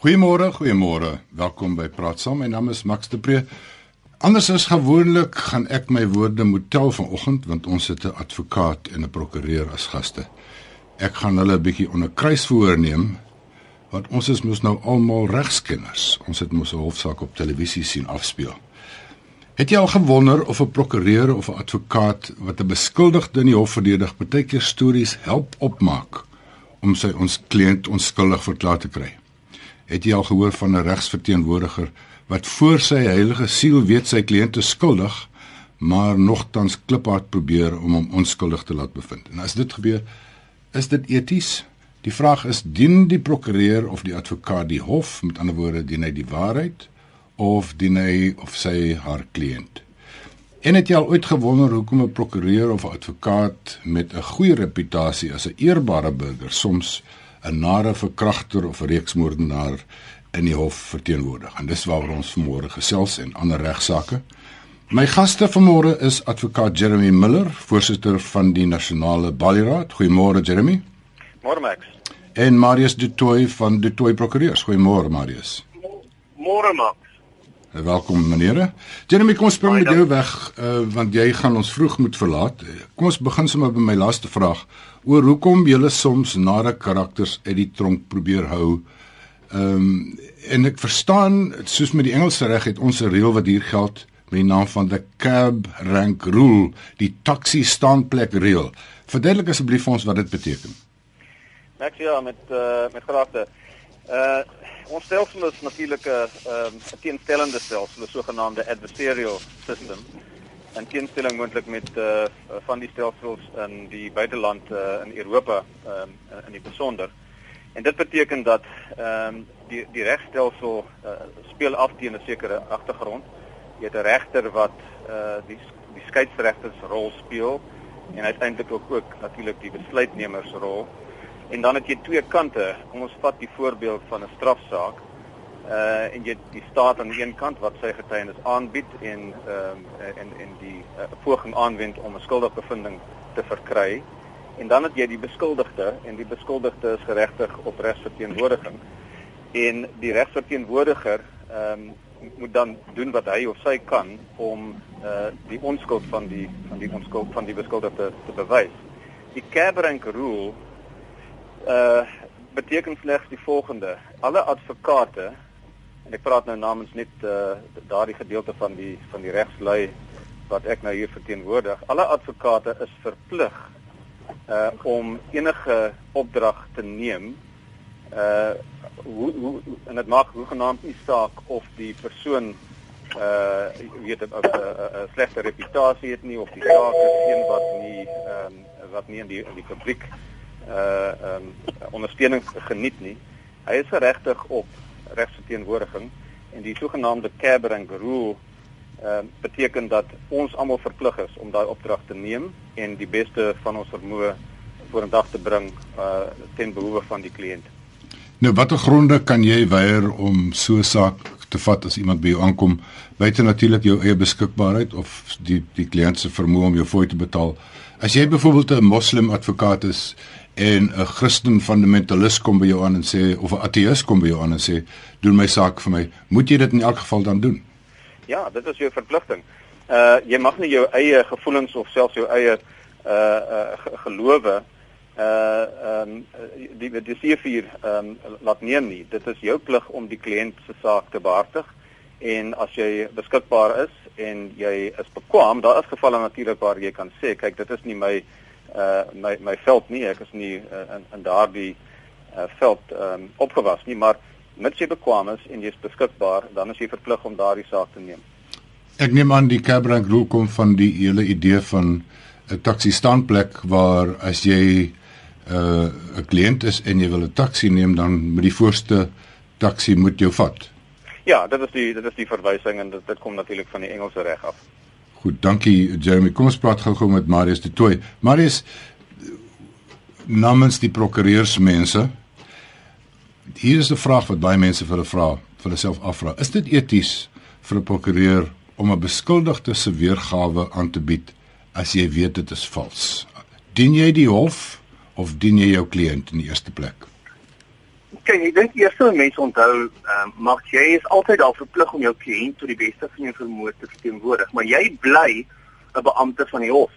Goeiemôre, goeiemôre. Welkom by Praat Saam. My naam is Max de Pre. Anders as gewoonlik gaan ek my woorde moet tel vanoggend want ons het 'n advokaat en 'n prokureur as gaste. Ek gaan hulle 'n bietjie onder kruisverhoor neem want ons is mos nou almal regskenners. Ons het mos 'n hofsaak op televisie sien afspeel. Het jy al gewonder of 'n prokureur of 'n advokaat wat 'n beskuldigde in die hof verdedig, baie keer stories help opmaak om sy ons kliënt onskuldig verklaar te kry? Het jy al gehoor van 'n regsverteenwoordiger wat voor sy heilige siel weet sy kliënt is skuldig, maar nogtans kliphard probeer om hom onskuldig te laat bevind? En as dit gebeur, is dit eties? Die vraag is dien die prokureur of die advokaat die hof, met ander woorde, dien hy die waarheid of dien hy of sy haar kliënt? En het jy al ooit gewonder hoekom 'n prokureur of 'n advokaat met 'n goeie reputasie as 'n eerbare burger soms 'n nare verkragter of 'n reeksmoordenaar in die hof verteenwoordig. En dis waaroor ons vanmôre gesels en ander regsaake. My gaste vanmôre is advokaat Jeremy Miller, voorsitter van die Nasionale Ballyraad. Goeiemôre Jeremy. Môre Max. En Marius Du Toit van Du Toit Prokureurs. Goeiemôre Marius. Môre Max. Welkom meneere. Jeremy, kom spring met jou weg uh, want jy gaan ons vroeg moet verlaat. Kom ons begin sommer by my laaste vraag oor hoekom jy soms nare karakters uit die tronk probeer hou. Ehm um, en ek verstaan soos met die Engelse reg het ons 'n reël wat hier geld met die naam van the cab rank rule, die taxi staanplek reël. Verduidelik asseblief vir ons wat dit beteken. Ek ja met uh, met graagte. Uh ons stelsel is natuurlik 'n ehm, 'n teenstellende stelsel, 'n sogenaamde adversarial system in teenstelling moontlik met uh van die stelsels in die buiteland uh in Europa um in die besonder. En dit beteken dat ehm um, die die regstelsel uh, speel af teen 'n sekere agtergrond. Jy het 'n regter wat uh die die skeieregtersrol speel en uiteindelik ook ook natuurlik die besluitnemersrol. En dan het jy twee kante. Kom ons vat die voorbeeld van 'n strafsaak uh en jy die staat aan die een kant wat sy getuienis aanbied en ehm uh, en en die uh, poging aanwend om 'n skuldigbevinding te verkry en dan het jy die beskuldigde en die beskuldigde is geregtig op regsverteenwoordiging en die regsverteenwoordiger ehm um, moet dan doen wat hy of sy kan om uh die onskuld van die van die onskuld van die beskuldigde te bewys. Die Cabrank rule uh beteken slegs die volgende: alle advokate en ek praat nou namens net uh, daardie gedeelte van die van die regslui wat ek nou hier verteenwoordig. Alle advokate is verplig uh om enige opdrag te neem uh hoe hoe en dit maak hoegenaamd nie saak of die persoon uh weet 'n slegte reputasie het nie of die saak is een wat nie ehm um, wat nie in die in die publiek uh ehm um, ondersteuning geniet nie. Hy is geregtig op regsverteenwoordiging en die sogenaamde Cabrank rule uh, beteken dat ons almal verplig is om daai opdrag te neem en die beste van ons vermoë vorendag te bring uh, ten behoewe van die kliënt. Nou watter gronde kan jy weier om so 'n saak te vat as iemand by jou aankom buite natuurlik jou eie beskikbaarheid of die die kliënt se vermoë om jou fooi te betaal? As jy byvoorbeeld 'n moslim advokaat is en 'n Christen fundamentalis kom by jou aan en sê of 'n ateïs kom by jou aan en sê doen my saak vir my, moet jy dit in elk geval dan doen? Ja, dit is jou verpligting. Uh jy mag nie jou eie gevoelens of selfs jou eie uh uh gelowe uh ehm um, die die C4 ehm um, laat neem nie. Dit is jou plig om die kliënt se saak te behartig en as jy beskikbaar is en jy is bekwam, daar is gevalle natuurlik waar jy kan sê, kyk, dit is nie my uh my my veld nie. Ek is nie uh, in in daardie uh, veld um, opgewas nie maar mits jy bekwam is en jy's beskikbaar dan is jy verplig om daardie saak te neem. Ek neem aan die Cabrank rule kom van die hele idee van 'n taxi standplek waar as jy 'n uh, 'n kliënt is en jy wil 'n taxi neem dan moet die voorste taxi moet jou vat. Ja dit is die dit is die verwysing en dit, dit kom natuurlik van die Engelse reg af Goed, dankie Jeremy. Kom ons praat gou-gou met Marius de Tooi. Marius namens die prokureursmense. Hier is 'n vraag wat baie mense vir hulle vra, vir hulle self afvra. Is dit eties vir 'n prokureur om 'n beskuldigde se weergawe aan te bied as jy weet dit is vals? Dien jy die hof of dien jy jou kliënt in die eerste plek? Kyk, ek dink eerste mense onthou, ehm uh, mag jy is altyd daar verplig om jou kliënt tot die beste van jou vermoë te verteenwoordig, maar jy bly 'n beampte van die hof.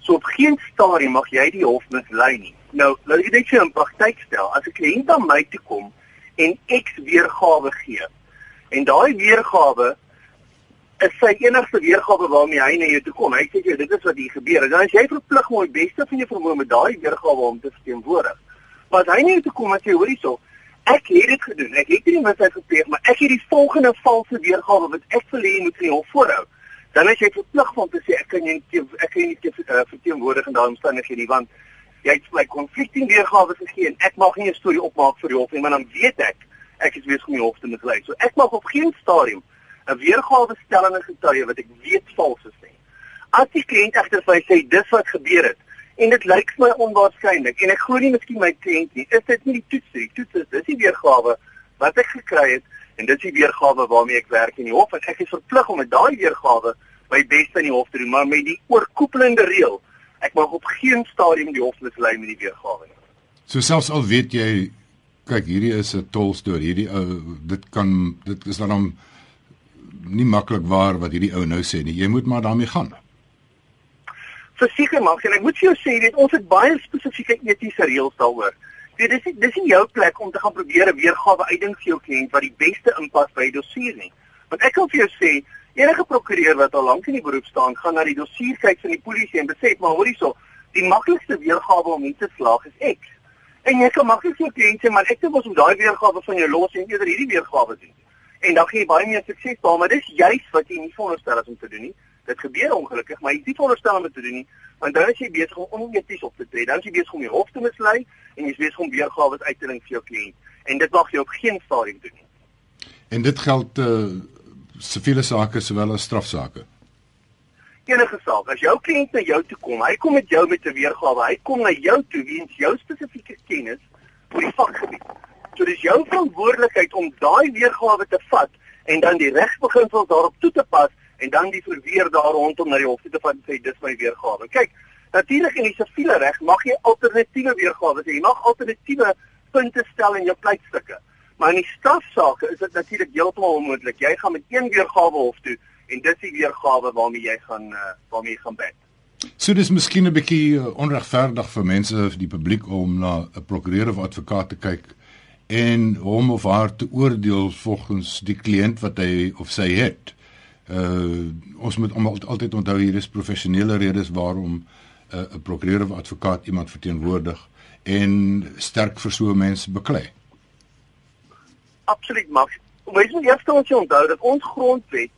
So op geen stadium mag jy die hof mislei nie. Nou, nou ek net vir 'n praktyk stel, as 'n kliënt aan my toe kom en X weergawe gee en daai weergawe is sy enigste weergawe waarmee hy na jou toe kom. Hy sê jy dit is wat hier gebeur. Dan is jy verplig om die beste van jou vermoë met daai weergawe om te verteenwoordig. Maar as hy nie toe kom as jy hoorie so, ek het dit gedoen. Ek het nie misdaad gepleeg, maar ek het die volgende valse weergawe wat ek wil hê jy moet in die hof voorhou dan is jy verplig om te sê ek kan jy ek kan nie uh, verteenwoordig in daai omstandighede nie want jy het my konflikting weergawe gegee en ek mag nie 'n storie opmaak vir die hof nie maar dan weet ek ek is besig om die hof te mislei. So ek mag op geen stadium 'n weergawe stellende getuie wat ek weet vals is nie. As die kliënt egter vir my sê dis wat gebeur het en dit lyk vir my onwaarskynlik en ek glo nie miskien my kliënt nie, is dit nie die toets nie. Toets is dis die weergawe wat ek gekry het en dit is die weergawe waarmee ek werk in die hof. En ek is verplig om met daai weergawe my bes in die hof te doen maar met die oorkoepelende reël ek mag op geen stadium die hof mislei met die weergawe nie. So selfs al weet jy kyk hierdie is 'n tol storie hierdie ou dit kan dit is dan nie maklik waar wat hierdie ou nou sê nie. Jy moet maar daarmee gaan verseker mag en ek moet vir jou sê dit ons het baie spesifieke etiese reëls daaroor Ja, dis dis nie jou plek om te gaan probeer 'n weergawe uitdink vir jou kliënt wat die beste inpas by die dossier nie. Want ek kan vir jou sê, enige prokureur wat al lank in die beroep staan, gaan na die dossier kyk van die polisie en besef maar hoorie so, die maklikste weergawe om nie te slaag is X. En jy kan maklik jou kliënt sê, maar ek dink ons moet daai weergawe van jou los en eerder hierdie weergawe doen. En dan gee jy baie meer sukses daar, maar dis juis wat jy nie veronderstel is om te doen nie. Dit gebeur ongelukkig, maar jy is nie veronderstel om dit te doen nie, want dan is jy besig om oneties op te tree. Dan is jy besig om die hof te mislei en jy is besig om weergawe uit te ding vir jou kliënt. En dit mag jy op geen stadium doen nie. En dit geld uh siviele sake sowel as strafsaake. Enige saak, as jou kliënt na jou toe kom, hy kom met jou met 'n weergawe, hy kom na jou toe weens jou spesifieke kennis oor die vakgebied. So dis jou verantwoordelikheid om daai weergawe te vat en dan die regsbeginsels daarop toe te pas en dan die verweer daar rondom na die hof te vat en sê dis my weergawe. Kyk, natuurlik in die siviele reg mag jy alternatiewe weergawe hê. Jy mag alternatiewe punte stel in jou pleitstukke. Maar in die strafsaake is dit natuurlik heeltemal onmoontlik. Jy gaan met een weergawe hof toe en dis die weergawe waarmee jy gaan uh, waarmee jy gaan bet. So dis miskien 'n bietjie eh, onregverdig vir mense of die publiek om na 'n prokureur of advokaat te kyk en hom of haar te oordeel volgens die kliënt wat hy of sy het uh ons moet almal altyd onthou hier is professionele redes waarom 'n uh, prokureur of advokaat iemand verteenwoordig en sterk vir so mense beklei. Absoluut mag. Ons moet eers ons onthou dat ons grondwet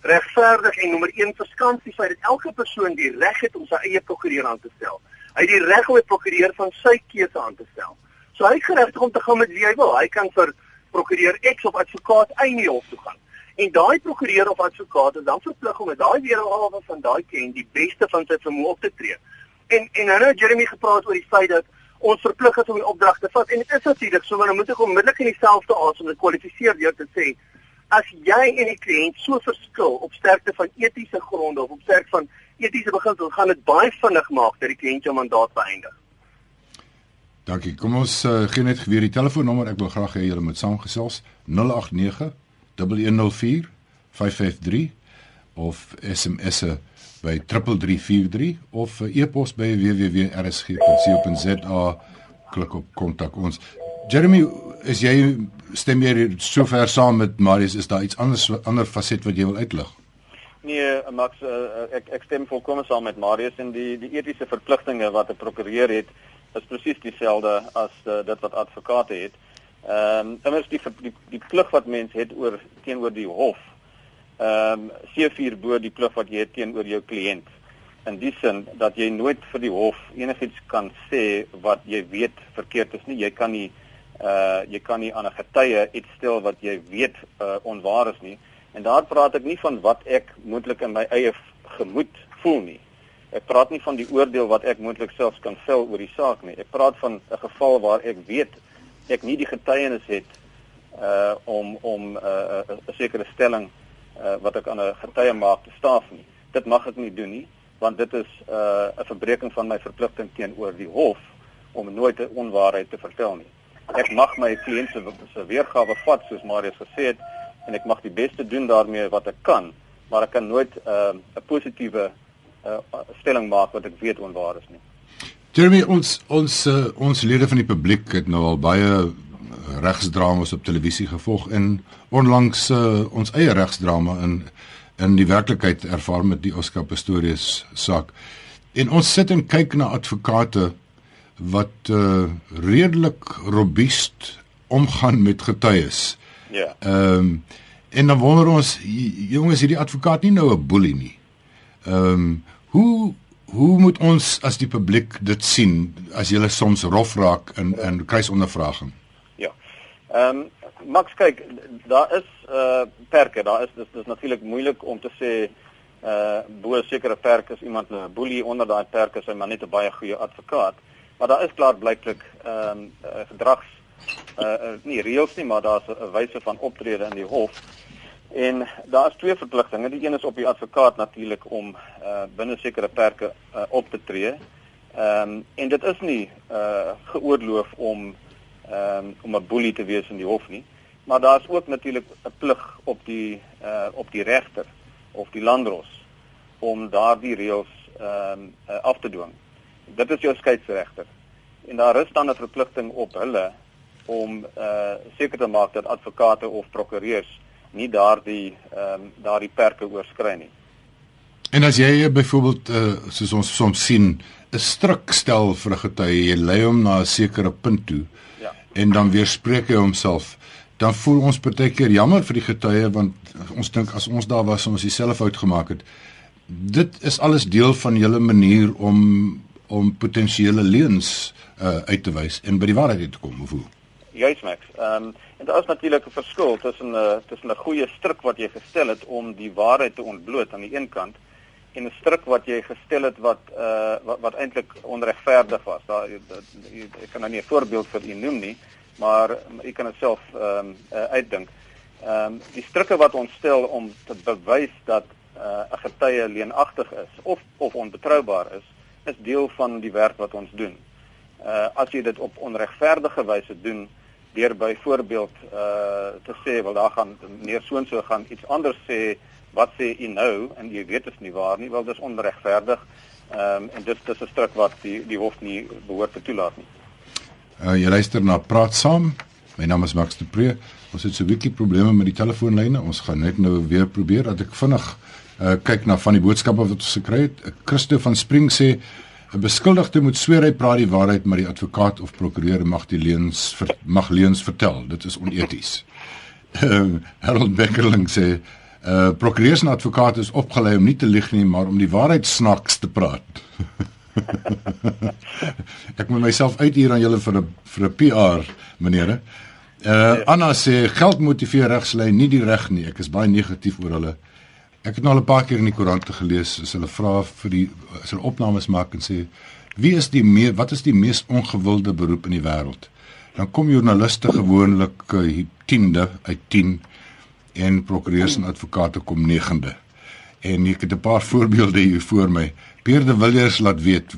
regverdig en nommer 1 verskans die feit dat elke persoon die reg het om sy eie prokureur aan te stel. Hy het die reg om 'n prokureur van sy keuse aan te stel. So hy het geregtig om te gaan met wie hy wil. Hy kan vir prokureur X of advokaat Y nie hof toe gaan en daai prokureur of advokaat is dan verplig om met daai weergawe van daai kliënt die beste van sy vermoë op te tree. En en nou het Jeremy gepraat oor die feit dat ons verplig is om die opdrag te vat en dit is natuurlik so maar dan moet ek onmiddellik in dieselfde asem dit kwalifiseer deur te sê as jy en die kliënt so verskil op sterkte van etiese gronde of op sterkte van etiese beginsels gaan dit baie vinnig maak dat die kliënt jou mandaat beëindig. Dankie. Kom ons uh, gee net weer die telefoonnommer. Ek wil graag hê julle moet saamgesels 089 104 553 of SMS'e by 3343 of e-pos by www.rsg.co.za klik op kontak ons. Jeremy, is jy stem jy sover saam met Marius is daar iets anders ander faset wat jy wil uitlig? Nee, Max, uh, ek ek stem volkomme saam met Marius en die die etiese verpligtinge wat 'n prokureur het is presies dieselfde as uh, dit wat advokate het. Ehm um, immers die die, die plig wat mens het oor teenoor die hof. Ehm um, C4 bo die plig wat jy het teenoor jou kliënt. In die sin dat jy nooit vir die hof enigiets kan sê wat jy weet verkeerd is nie. Jy kan nie uh jy kan nie aan 'n getuie iets stel wat jy weet uh, onwaar is nie. En daar praat ek nie van wat ek moontlik in my eie gemoed voel nie. Ek praat nie van die oordeel wat ek moontlik selfs kan vel oor die saak nie. Ek praat van 'n geval waar ek weet ek nie die getuienis het uh om om 'n uh, 'n uh, sekere stelling uh wat ek aan 'n getuie maak te staaf nie. Dit mag ek nie doen nie want dit is uh 'n verbreeking van my verpligting teenoor die hof om nooit 'n onwaarheid te vertel nie. ek mag my kliënt se weergawe vat soos Marius gesê het en ek mag die beste doen daarmee wat ek kan, maar ek kan nooit 'n uh, 'n positiewe uh, stelling maak wat ek weet onwaar is nie. Jeremy ons ons uh, ons lede van die publiek het nou al baie regsdramas op televisie gevolg en onlangs uh, ons eie regsdrama in in die werklikheid ervaar met die Oscar Pistorius saak. En ons sit en kyk na advokate wat uh, redelik robuust omgaan met getuies. Ja. Ehm um, en dan wonder ons jongens hierdie advokaat nie nou 'n boelie nie. Ehm um, hoe hoe moet ons as die publiek dit sien as jy soms rof raak in in kruisondervraging? Ja. Ehm um, Max kyk, daar is uh perke, daar is dis dis natuurlik moeilik om te sê uh bo sekere perke is iemand 'n boelie onder daai perke is hy maar net 'n baie goeie advokaat. Maar daar is klaar blyklik ehm um, uh, gedrags uh nie reëls nie, maar daar's 'n wyse van optrede in die hof. En daar is twee verpligtinge. Die een is op die advokaat natuurlik om uh binne sekere perke uh, op te tree. Ehm um, en dit is nie uh geoorloof om ehm um, om 'n boelie te wees in die hof nie. Maar daar's ook natuurlik 'n plig op die uh op die regter of die landdros om daardie reëls ehm um, uh, af te dwing. Dit is jou skeidsregter. En daar is dan 'n verpligting op hulle om uh seker te maak dat advokate of prokureurs nie daardie ehm um, daardie perke oorskry nie. En as jy byvoorbeeld uh soos ons soms sien 'n stryk stel vir 'n getuie, jy lei hom na 'n sekere punt toe en dan weerspreek hy homself dan voel ons baie keer jammer vir die getuie want ons dink as ons daar was ons dieselfde fout gemaak het. Dit is alles deel van julle manier om om potensiële leuns uh, uit te wys en by die waarheid te kom hoe? Juis max. Ehm um, en daar is natuurlik 'n verskil tussen 'n uh, tussen 'n goeie stryk wat jy gestel het om die waarheid te ontbloot aan die een kant en 'n stryk wat jy gestel het wat uh wat, wat eintlik onregverdig was. Daar ek kan nou nie 'n voorbeeld vir u noem nie, maar u kan dit self ehm um, uh, uitdink. Ehm um, die strikke wat ons stel om te bewys dat 'n uh, getuie leenagtig is of of onbetroubaar is, is deel van die werk wat ons doen. Uh as jy dit op onregverdige wyse doen deur byvoorbeeld uh te sê wel daar gaan meneer Soonso gaan iets anders sê wat sê u nou en jy weet is nie waar nie, wel dis onregverdig. Um, en dit dis 'n stryk wat die die hof nie behoort te toelaat nie. Uh jy luister na Praat Saam. My naam is Max de Pre. Ons het so 'n bietjie probleme met die telefoonlyne. Ons gaan net nou weer probeer dat ek vinnig uh kyk na van die boodskappe wat ons gekry het. Christo van Spring sê 'n beskuldigde moet sweer hy praat die waarheid, maar die advokaat of prokureur mag die leuns mag leuns vertel. Dit is oneties. Uh, Harold Beckerling sê uh prokureurs en advokate is opgelei om nie te lieg nie, maar om die waarheid snaaks te praat. ek moet myself uithuur aan julle vir 'n vir 'n PR, meneere. Uh Anna sê geld motiveer regslei nie die reg nie. Ek is baie negatief oor hulle. Ek het nou al 'n paar keer in die koerante gelees as hulle vra vir die as hulle opnames maak en sê wie is die meer wat is die mees ongewilde beroep in die wêreld? Dan kom joernaliste gewoonlik uh, 10de uit 10 en prokureurs en advokate kom 9de. En ek het 'n paar voorbeelde hier voor my. Pierre de Villiers laat weet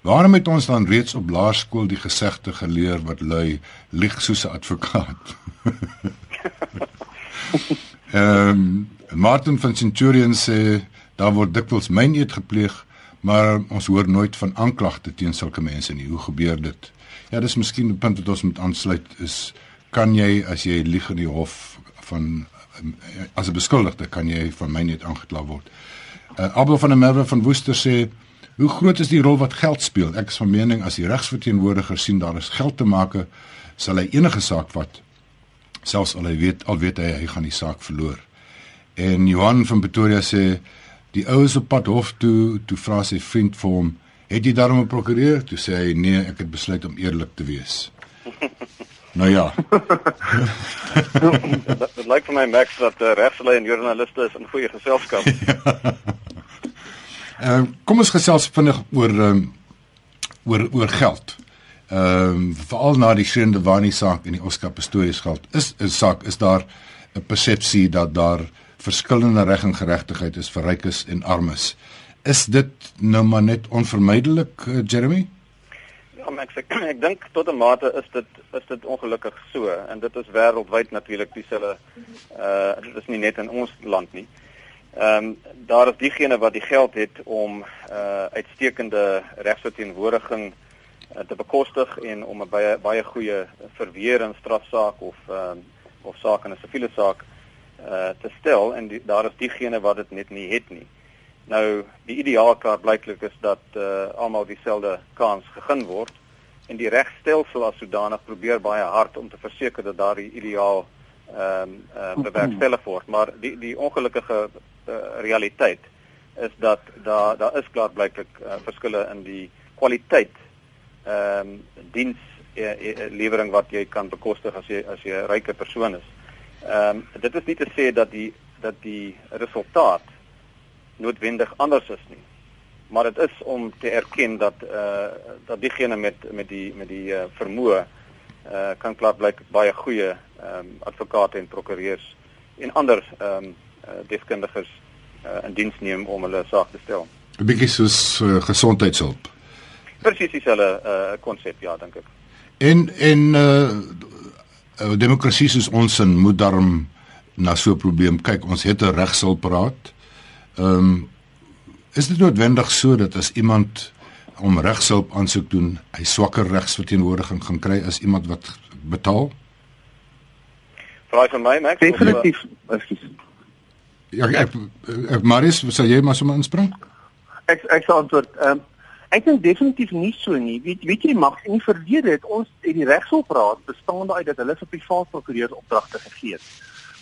waarom het ons dan reeds op laerskool die gesegde geleer wat lui lieg soos 'n advokaat. Ehm um, Martin van Centurion sê daar word dikwels myneet gepleeg, maar ons hoor nooit van aanklagte teen sulke mense nie. Hoe gebeur dit? Ja, dis miskien 'n punt wat ons moet aansluit is kan jy as jy lieg in die hof van as 'n beskuldigde kan jy van my net aangekla word. Uh, Abel van der Merwe van Woester sê hoe groot is die rol wat geld speel? Ek is van mening as die regsverteenwoordiger sien daar is geld te maak, sal hy enige saak vat. Selfs al hy weet al weet hy hy gaan die saak verloor. En Johan van Pretoria sê die oues op pad hof toe toe vra sy vriend vir hom, "Het jy daarom 'n prokureur?" Toe sê hy, "Nee, ek het besluit om eerlik te wees." Nou ja. Dit lyk vir my Max dat uh, regslei en joernaliste is in goeie geselskap. Ehm ja. uh, kom ons gesels vinnig oor um, oor oor geld. Ehm um, veral na die Shrende Wani saak en die Oscar Pistorius geld. Is 'n saak is daar 'n persepsie dat daar verskillende reg en geregtigheid is vir rykes en armes. Is dit nou maar net onvermydelik uh, Jeremy? Ja, ek ek, ek dink tot 'n mate is dit is dit ongelukkig so en dit is wêreldwyd natuurlik dieselfde uh dit is nie net in ons land nie. Ehm um, daar is diegene wat die geld het om uh uitstekende regsverteenwoordiging uh, te bekostig en om 'n baie baie goeie verweer in strafsaak of ehm uh, of saak in 'n siviele saak uh te stel en die, daar is diegene wat dit net nie het nie. Nou die ideaalkaart blyklik is dat uh almal dieselfde kans gegee word en die regstelsel as sodanig probeer baie hard om te verseker dat daardie ideaal ehm um, uh, bewerkstellig word, maar die die ongelukkige uh, realiteit is dat daar daar is klaar blyklik uh, verskille in die kwaliteit ehm um, diens uh, uh, lewering wat jy kan bekostig as jy as jy 'n ryke persoon is. Ehm um, dit is nie te sê dat die dat die resultaat noodwendig anders is nie. Maar dit is om te erken dat eh uh, dat diegene met met die met die uh, vermoë eh uh, kan klaar blyk baie goeie ehm um, advokate en prokureurs en ander ehm um, uh, deskundiges uh, in diens neem om hulle saak te stel. 'n Bietjie soos uh, gesondheidshulp. Presies dieselfde uh konsep ja, dink ek. En en uh demokrasie soos ons in moet daarom na so 'n probleem kyk. Ons het 'n regshulpraad. Ehm um, is dit noodwendig so dat as iemand om regshulp aansoek doen, hy swakker regsverteenwoordiging gaan kry as iemand wat betaal? Vraag van my, Max. Definitief, ekskuus. Ja, ek, ek Marius, sal jy maar sommer inspring? Ek ek sal antwoord. Ehm um, ek dink definitief nie so nie. Weet weet jy mag in die verlede het ons het die regshulpraad bestaande uit dat hulle vir privaat prokureurs opdragte gegee het.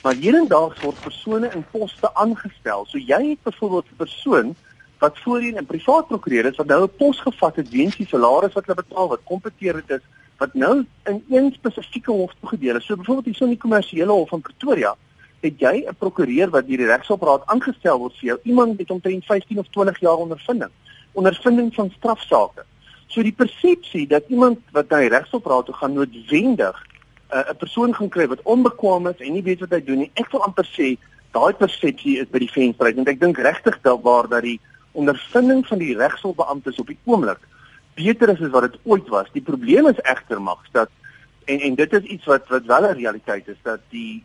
Maar hierendaags word persone in poste aangestel. So jy het byvoorbeeld 'n persoon wat voorheen 'n privaat prokureur is wat nou 'n pos gevat het weens die salaris wat hulle betaal wat kompeteerend is wat nou in een spesifieke hof toegedeel is. So byvoorbeeld hier so in die kommersiële hof van Pretoria het jy 'n prokureur wat deur die regshulpraad aangestel word vir jou. Iemand met omtrent 15 of 20 jaar ondervinding, ondervinding van strafsaake. So die persepsie dat iemand wat na die regshulpraad toe gaan noodwendig uh, 'n persoon gaan kry wat onbekwaam is en nie weet wat hy doen nie. Ek wil amper sê daai persepsie is by die venster uit en ek dink regtig dat waar dat die ondervinding van die regshulpbeamptes op die oomblik beter is as wat dit ooit was. Die probleem is egter mag dat en en dit is iets wat wat wel 'n realiteit is dat die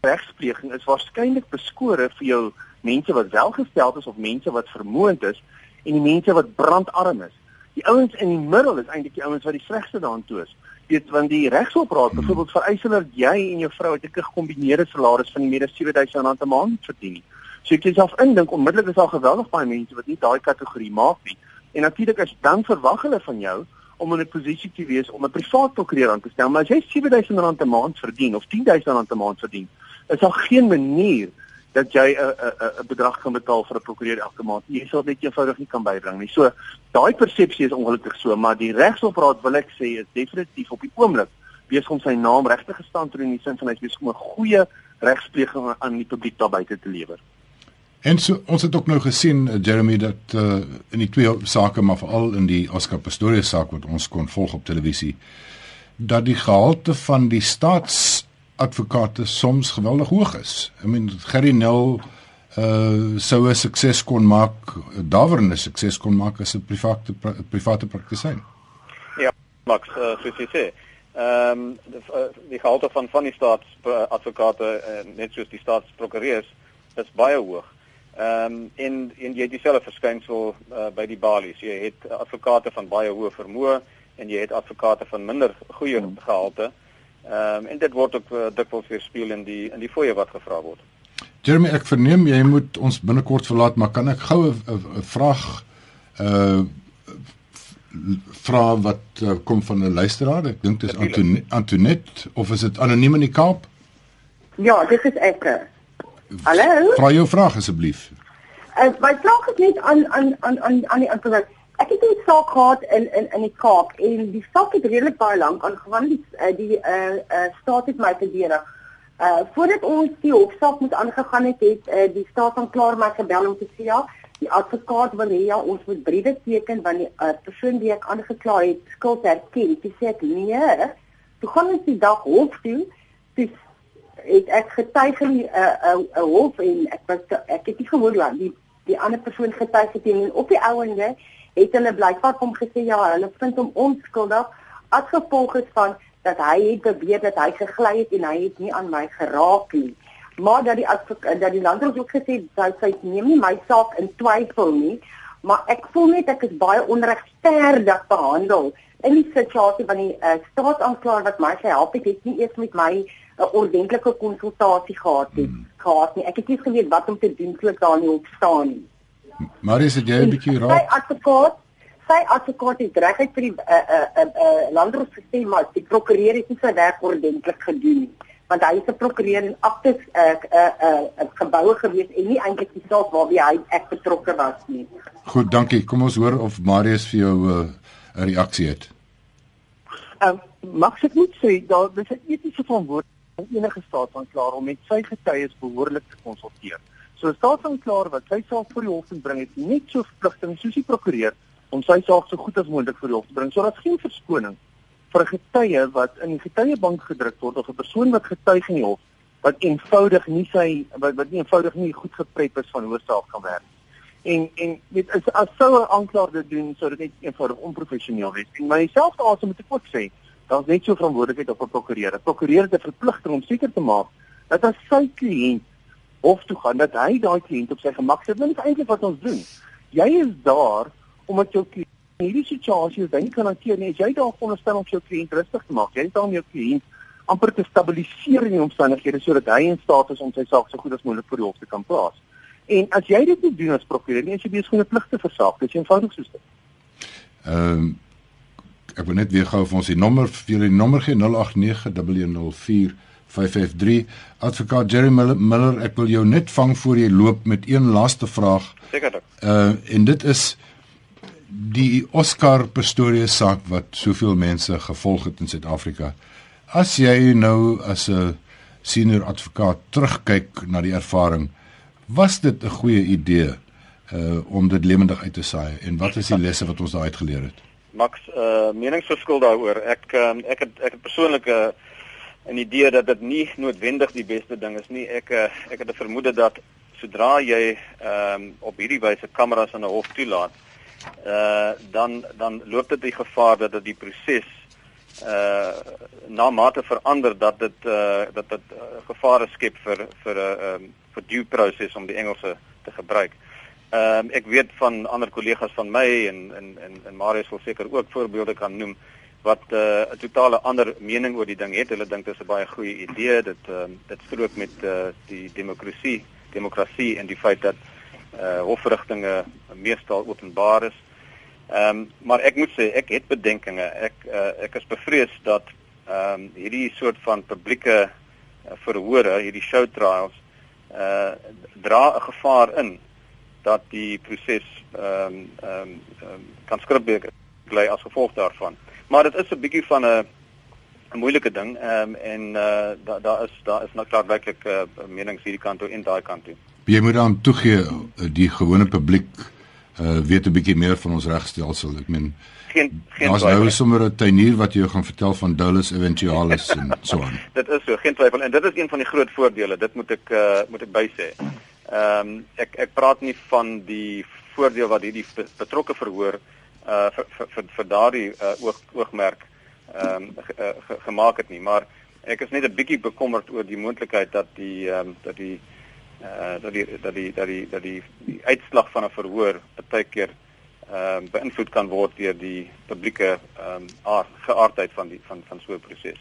regspleging is waarskynlik beskore vir jou mense wat welgesteld is of mense wat vermoënd is en die mense wat brandarm is. Die ouens in die middel is eintlik die ouens wat die slegste daartoe is. Weet want die regsoperaad hmm. byvoorbeeld vereis dat jy en jou vrou 'n gekombineerde salaris van meer as R7000 'n maand verdien. So ek self indink onmiddellik is daar geweldig baie mense wat nie daai kategorie maak nie. En natuurlik as dan verwag hulle van jou om in 'n posisie te wees om 'n privaat prokureur aan te stel, maar as jy R7000 'n maand verdien of R10000 'n maand verdien, is daar geen manier dat jy 'n 'n 'n bedrag kan betaal vir 'n prokureur elke maand. Jy sal dit eenvoudig nie kan bybring nie. So daai persepsie is ongelukkig so, maar die regsoperaad wil ek sê is definitief op die oomblik besig om sy naam regtig gestaan te doen in die sin van hy is besig om 'n goeie regspleging aan die publiek daar buite te lewer. En so ons het ook nou gesien uh, Jeremy dat uh, in die twee sake maar veral in die Oscar Pistorius saak wat ons kon volg op televisie dat die gehalte van die staats advokate soms geweldig hoog is. I mean Gerry Nel uh sou 'n sukses kon maak, dawerende sukses kon maak as 'n private private praktisyn. Ja, Max, uh, soos jy sê. Ehm um, die, die gehalte van van die staatsadvokate uh, net soos die staatsprokureurs is baie hoog. Ehm um, en en jy het dieselfde verskynsel uh, by die balies. Jy het advokate van baie hoë vermoë en jy het advokate van minder goeie hmm. gehalte. Ehm um, en dit word ook uh, dikwels weerspieël in die in die fooie wat gevra word. Jeremy, ek verneem jy moet ons binnekort verlaat, maar kan ek gou 'n vraag uh vra wat uh, kom van 'n luisteraar? Ek dink dit is Antoinette, Antoinette of is dit anoniem in die Kaap? Ja, dit is ek. Hallo. Vra jou vraag asseblief. Uh, my vraag is net aan aan aan aan aan die antwoord. Ek het 'n saak gehad in in in die Kaap en die saak het redelik baie lank aangegaan. Die uh, die uh, uh staat het my verdedig. Uh voordat ons die hofsaak moet aangegaan het, het uh, die staat dan klaar my gebel om te sê ja, die advokaat wil hê ja, ons moet briewe teken van die uh, persoon wie ek aangekla het skuld erken. Sy sê ek nee. Toe gaan ons die dag hof toe. Dis het ek getuig in 'n uh, 'n hof en ek was ek het nie gehoor dat die die ander persoon getuig het en op die ouende het hulle blykbaar kom gesê ja, hulle vind hom onskuldig as gevolg van dat hy het beweer dat hy gegly het en hy het nie aan my geraak nie. Maar dat die dat die landros ook gesê dat sy neem nie my saak in twyfel nie, maar ek voel net ek is baie onregverdig behandel in die situasie van die uh, staatsanklaer wat my gehelp het, het nie eers met my 'n uh, ordentlike konsultasie gehad het hmm. gehad nie. Ek het nie geweet wat om te doen toe ek daar nie op staan nie. Maar is dit jy 'n bietjie raak? Sy advokaat, sy advokaat het regtig vir die uh, uh, uh, uh, landros gesê maar die prokureur het nie sy werk ordentlik gedoen nie want hy is 'n prokureur en aktes 'n uh, 'n uh, 'n uh, geboue gewees en nie eintlik die saak waarby hy ek betrokke was nie. Goed, dankie. Kom ons hoor of Marius vir jou 'n uh, reaksie het. Ehm um, mag ek net sê daar dis 'n etiese verantwoordelikheid van enige staatsanklaer om met sy getuies behoorlik te konsulteer. So 'n staatsanklaer wat sy saak voor die hof bring het net so verpligting soos die prokureur om sy saak so goed as moontlik voor die hof te bring sodat geen verskoning vir 'n getuie wat in die getuiebank gedruk word of 'n persoon wat getuig in die hof wat eenvoudig nie sy wat wat nie eenvoudig nie goed geprep is van hoofsaak kan werk. En en dit is as sou 'n aanklaer dit doen sou dit net eenvoudig onprofessioneel wees. En myself daarso moet ek ook sê, daar's net so verantwoordelikheid op 'n prokureur. 'n Prokureur het 'n verpligting om seker te maak dat as sy kliënt hof toe gaan dat hy daai kliënt op sy gemak sit. Dit is eintlik wat ons doen. Jy is daar omdat jou kliënt in hierdie situasie is dink kan hanteer nie. Jy daar veronderstel om jou kliënt rustig te maak. Jy is daar om jou kliënt amper te stabiliseer in die omstandighede sodat hy in staat is om sy saak so goed as moontlik voor die hof te kan plaas. En as jy dit nie doen as prokureur nie, as jy besig om 'n plig te versaak, dis eenvoudig so stil. Ehm um, ek wil net weer gou vir ons die nommer vir die nommer gee 089104553 advokaat Jerry Miller ek wil jou net vang voor jy loop met een laaste vraag. Sekerlik. Uh en dit is die Oscar Pistorius saak wat soveel mense gevolg het in Suid-Afrika. As jy nou as 'n senior advokaat terugkyk na die ervaring, was dit 'n goeie idee uh om dit lewendig uit te saai en wat is die lesse wat ons daaruit geleer het? Max, uh meningsverskil daaroor. Ek uh, ek het ek het persoonlik 'n uh, 'n idee dat dit nie noodwendig die beste ding is nie. Ek uh, ek het 'n vermoede dat sodra jy ehm um, op hierdie wyse kameras in 'n hof toelaat, uh dan dan loop dit die gevaar dat dit die proses uh na mate verander dat dit uh dat dit uh, gevare skep vir vir 'n uh, um, vir due proses om die Engelse te gebruik. Ehm um, ek weet van ander kollegas van my en en en, en Marius wil seker ook voorbeelde kan noem wat 'n uh, totale ander mening oor die ding het. Hulle dink dit is 'n baie goeie idee. Dit uh, dit strook met uh, die demokrasie, demokrasie en die feit dat uh hofverrigtinge meestal openbaar is. Ehm um, maar ek moet sê ek het bedenkinge. Ek uh, ek is bevrees dat ehm um, hierdie soort van publieke uh, verhore, hierdie show trials uh dra 'n gevaar in dat die proses ehm um, ehm um, um, kan skripbeek bly as gevolg daarvan. Maar dit is 'n bietjie van 'n 'n moeilike ding ehm um, en uh daar daar is daar is nou klaar werklik uh, menings hierdie kant toe en daai kant toe. Jy moet dan toegee die gewone publiek uh weet 'n bietjie meer van ons regstelsel. Ek meen geen geen Ons nou sommer 'n tuinier wat jy gaan vertel van dolus eventualis en so aan. dit is so, geen twyfel en dit is een van die groot voordele. Dit moet ek uh moet ek bysê. Ehm um, ek ek praat nie van die voordeel wat hierdie betrokke verhoor uh vir vir, vir, vir daardie uh, oog oogmerk ehm um, ge, uh, ge, gemaak het nie, maar ek is net 'n bietjie bekommerd oor die moontlikheid dat die ehm um, dat die uh dat die dat die dat die dat die, die uitslag van 'n verhoor baie keer ehm uh, beïnvloed kan word deur die publieke ehm um, aard geaardheid van die van van so 'n proses.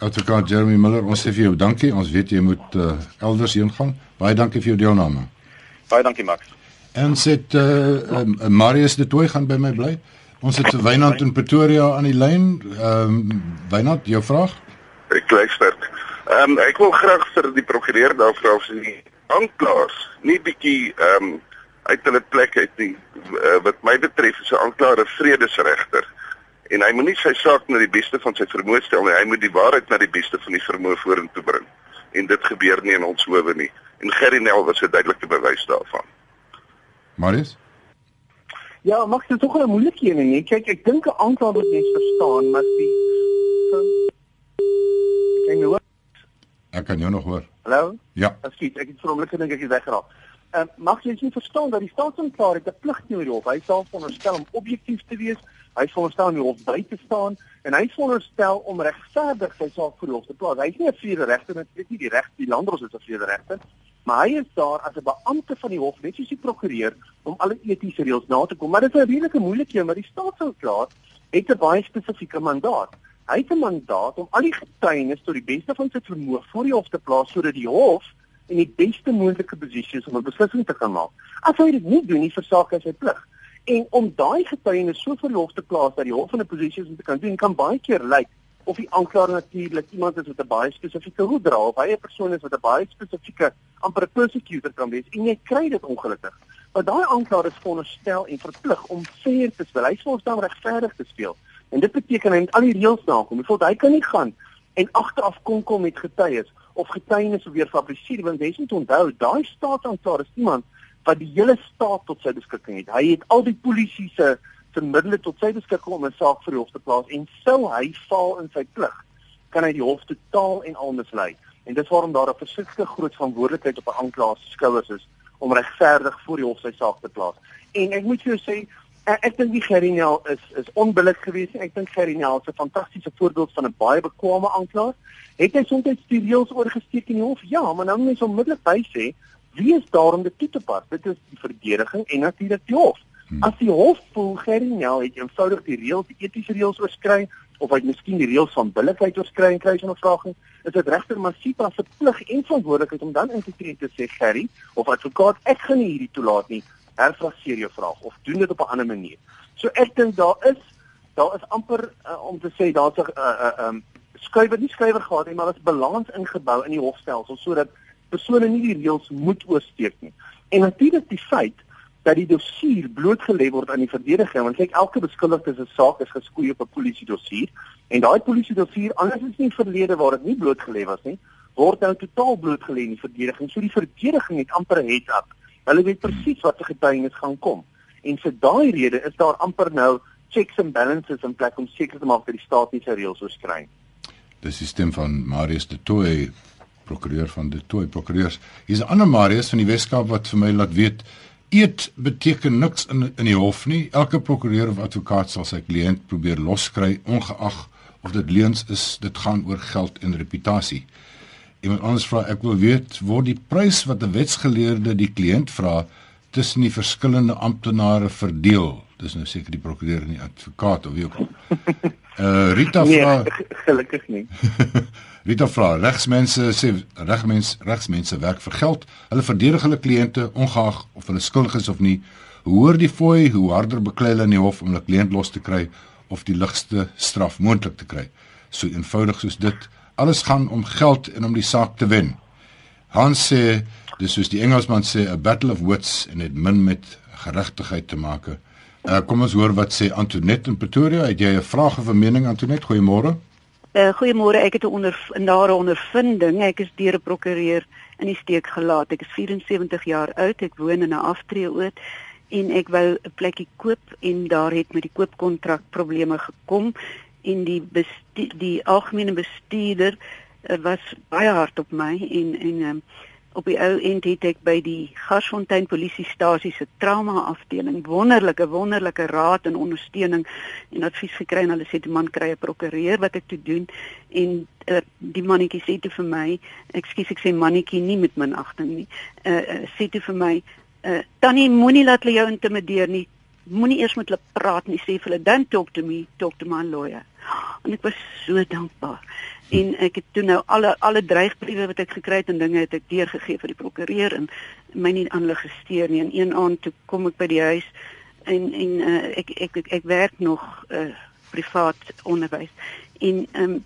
Advokaat Jeremy Miller, ons sê vir jou dankie. Ons weet jy moet uh, elders heen gaan. Baie dankie vir jou deelname. Baie dankie Max. En sit eh uh, uh, Marius de Tooi gaan by my bly. Ons het Wynand in Pretoria aan die lyn. Ehm um, Wynand, jou vraag? Ek luister. Ehm um, ek wil graag vir die prokureur daar vra of sy aanklaers nie bietjie ehm um, uit hulle plek uit nie. Uh, wat my betref is 'n aanklaer 'n vredesregter en hy moet nie sy saak na die beste van sy vermoë stel nie. Hy moet die waarheid na die beste van die vermoë vorentoe bring. En dit gebeur nie in ons howe nie. En Gerry Nel was 'n duidelike bewys daarvan. Marius? Ja, mag dit tog 'n moeilike een nie. Kyk, ek dink 'n aantal wat mens verstaan, maar die Kan jy hoor? Ek kan jou nog hoor. Hallo? Ja. Ekskuus, ek het vir 'n oomblik gedink ek het weggeraak. uh, mag jy nie verstaan dat die staatsanklaer het 'n plig teenoor die hof. Hy sal veronderstel om objektief te wees. Hy is veronderstel om die hof by te staan en hy is veronderstel om regverdig sy saak voor die hof te plaas. Hy is nie 'n vrede regter dit is nie die reg die landros is 'n vrede regter, maar hy is daar as 'n beampte van die hof, net soos die prokureur, om alle etiese reëls na te kom. Maar dit is 'n redelike moeilike een, maar die staatsanklaer het 'n baie spesifieke mandaat. Hy het 'n mandaat om al die getuienis tot die beste van sy vermoë voor die hof te plaas sodat die hof in die beste moontlike posisie is om 'n beslissing te kan maak. As hy dit nie doen nie, versaak hy sy plig. En om daai getuienis so vir die hof te plaas dat die hof in 'n posisie is om te kan doen, kan baie keer lyk of die aanklaer natuurlik iemand is met 'n baie spesifieke roet dra of hy 'n persoon is wat 'n baie spesifieke amper 'n persecutor kan wees en jy kry dit ongelukkig. Maar daai aanklaer is veronderstel en verplig om fair te speel. Hy is veronderstel regverdig te speel. En dit beteken hy moet al die reëls nakom. Byvoorbeeld hy kan nie gaan en agteraf kom kom met getuies of getuienis weer fabriseer want jy moet onthou daai staatsaanklaer is iemand wat die hele staat tot sy beskikking het. Hy het al die polisie se se middele tot sy beskikking om 'n saak vir die hof te plaas en sou hy val in sy plig, kan hy die hof totaal en al mislei. En dit is waarom daar 'n verskriklike groot verantwoordelikheid op 'n aanklaer se skouers is om regverdig voor die hof sy saak te plaas. En ek moet jou sê Ek, ek dink die Gerinel is is onbillik geweest. Ek dink Gerinel is 'n fantastiese voorbeeld van 'n baie bekwame aanklaer. Het hy soms die reëls oorgesteek in die hof? Ja, maar nou moet mens onmiddellik by sê wie is daar om dit toe te pas? Dit is die verdediging en natuurlik die hof. Hmm. As die hof voel Gerinel het eenvoudig die reëls, die etiese reëls oorskry of hy miskien die reëls van billikheid oorskry en kry sy ondervraging, is dit regter Masipa se plig en verantwoordelikheid om dan in te tree te sê Gerry of advokaat, ek gaan nie hierdie toelaat nie herfraseer jou vraag of doen dit op 'n ander manier. So ek dink daar is daar is amper uh, om te sê daar's 'n uh, uh, um skrywer nie skrywer gehad nie, maar daar's balans ingebou in die hofstelsel sodat persone nie die reëls moet oorsteek nie. En natuurlik die feit dat die dossier blootgelê word aan die verdediging want kyk elke beskuldigde se saak is geskoei op 'n polisie dossier en daai polisie dossier anders is nie verlede waar dit nie blootgelê was nie word nou totaal blootgelê in die verdediging so die verdediging het amper 'n heads up Hulle weet presies wat se getuienis gaan kom. En vir daai rede is daar amper nou checks and balances in plek om seker te maak dat die staat nie sy reëls oorskry nie. Dis die stem van Marius de Tooy, prokureur van de Tooy Prokureurs. Hier's 'n ander Marius van die Weskaap wat vir my laat weet eet beteken niks in in die hof nie. Elke prokureur of advokaat sal sy kliënt probeer loskry ongeag of dit leuns is. Dit gaan oor geld en reputasie. Iemand anders vra ek wil weet word die prys wat 'n wetsgeleerde die kliënt vra tussen die verskillende amptenare verdeel. Dis nou seker die prokureur en die advokaat of wie ook al. Uh Rita nee, vra nee, gelukkig nie. Rita vra regsmense sê regmens regsmense werk vir geld. Hulle verdedig hulle kliënte ongeag of hulle skuldig is of nie. Hoor die fooi hoe harder beklei hulle in die hof om hulle kliënt los te kry of die ligste straf moontlik te kry. So eenvoudig soos dit alles gaan om geld en om die saak te wen. Hans sê dis soos die Engelsman sê a battle of wits en dit min met geregtigheid te maak. Uh, kom ons hoor wat sê Antoinette in Pretoria. Het jy 'n vraag of 'n mening Antoinette? Goeiemôre. Uh, Goeiemôre. Ek het 'n onder nare ondervinding. Ek is deur 'n prokureur in die steek gelaat. Ek is 74 jaar oud. Ek woon in 'n aftreeoord en ek wou 'n plekkie koop en daar het met die koopkontrak probleme gekom en die bestuur, die algemene bestuurder uh, was baie hard op my en en um, op die ou end het ek by die Gasfontein polisiestasie se trauma afdeling wonderlike wonderlike raad en ondersteuning en advies gekry en hulle sê toe man kry 'n prokureur wat ek toe doen en uh, die mannetjie sê toe vir my ekskuus ek sê mannetjie nie met minagting nie. Uh, uh, sê toe vir my uh, tannie moenie laat hulle jou intimideer nie. Moenie eers met hulle praat nie sê vir hulle dan talk to me talk to my lawyer. En ek was so dankbaar. En ek het toe nou alle alle dreigbriewe wat ek gekry het en dinge het ek deurgegee vir die prokureur en my nie aan hulle gesteer nie. En een aand toe kom ek by die huis en en uh, ek, ek ek ek werk nog uh, privaat onderwys. En ehm um,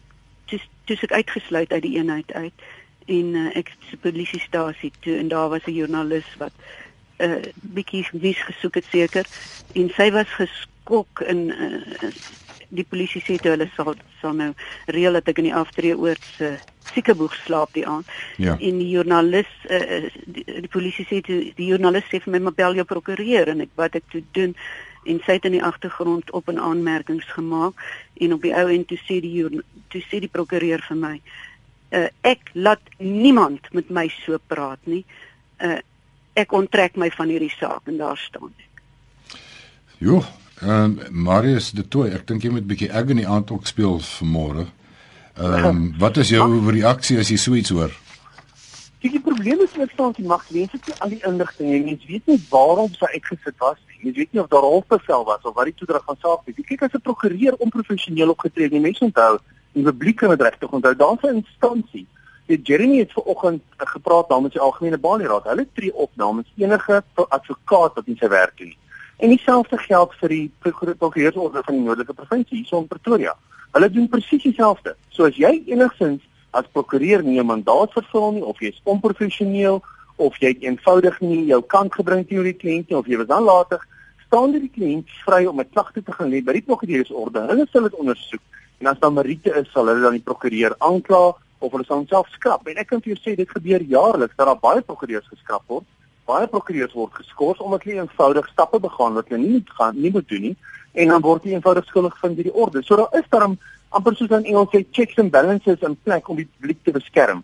dis dis ek uitgesluit uit die eenheid uit en uh, ek die polisiestasie toe en daar was 'n joernalis wat 'n uh, bietjie nuus gesoek het seker en sy was geskok en uh, die polisie sê toe hulle sal sal nou reël dat ek in die aftreeoord se siekeboeg slaap die aand. Ja. En die joernalis uh, die, die polisie sê toe die joernalis sê vir my maar bel jou prokureur en ek wat ek toe doen en sy het in die agtergrond op 'n aanmerkings gemaak en op die ou end toe sê die toe sê die prokureur vir my uh, ek laat niemand met my so praat nie. Uh, ek onttrek my van hierdie saak en daar staan ek. Jo, ehm um, Marius de Tooi, ek dink jy moet bietjie agony aand ook speel vanmôre. Ehm um, wat is jou reaksie as jy so iets hoor? Die probleem is met staan die mag mense nie al die inligting nie. Mense weet nie waarom sy uitgesit was nie. Mense weet nie of daar rolbevel was of wat die toedrag van saak is. Kyk as 'n prokureur onprofessioneel opgetree het, mense onthou, die publiek kan dit regtig onthou. Daar's 'n instansie. Die Jeremy het vanoggend gepraat namens die algemene baanraad. Hulle tree op namens enige advokaat wat in sy werk doen. En dieselfde geld vir die prokureursorde van die noordelike provinsie hier in Pretoria. Hulle doen presies dieselfde. So as jy enigsins as prokureur nie 'n mandaat vervul nie of jy is onprofessioneel of jy het eenvoudig nie jou kant gebring teenoor die kliënt nie of jy was dan later staan die kliënt vry om 'n klagte te gaan lê by die prokureursorde. Hulle sal dit ondersoek en as daar meriete is, sal hulle dan die prokureur aankla of hulle sal homself skrap. En ek kan vir jou sê dit gebeur jaarliks dat daar baie prokureurs geskrap word. Baie prokureurs word geskort omdat hulle eenvoudig stappe begaan wat hulle nie moet gaan nie moet doen nie en dan word hulle eenvoudig skuldig vind deur die orde. So daar is daarom amper soos in Engels sê checks and balances in plek om die publiek te beskerm.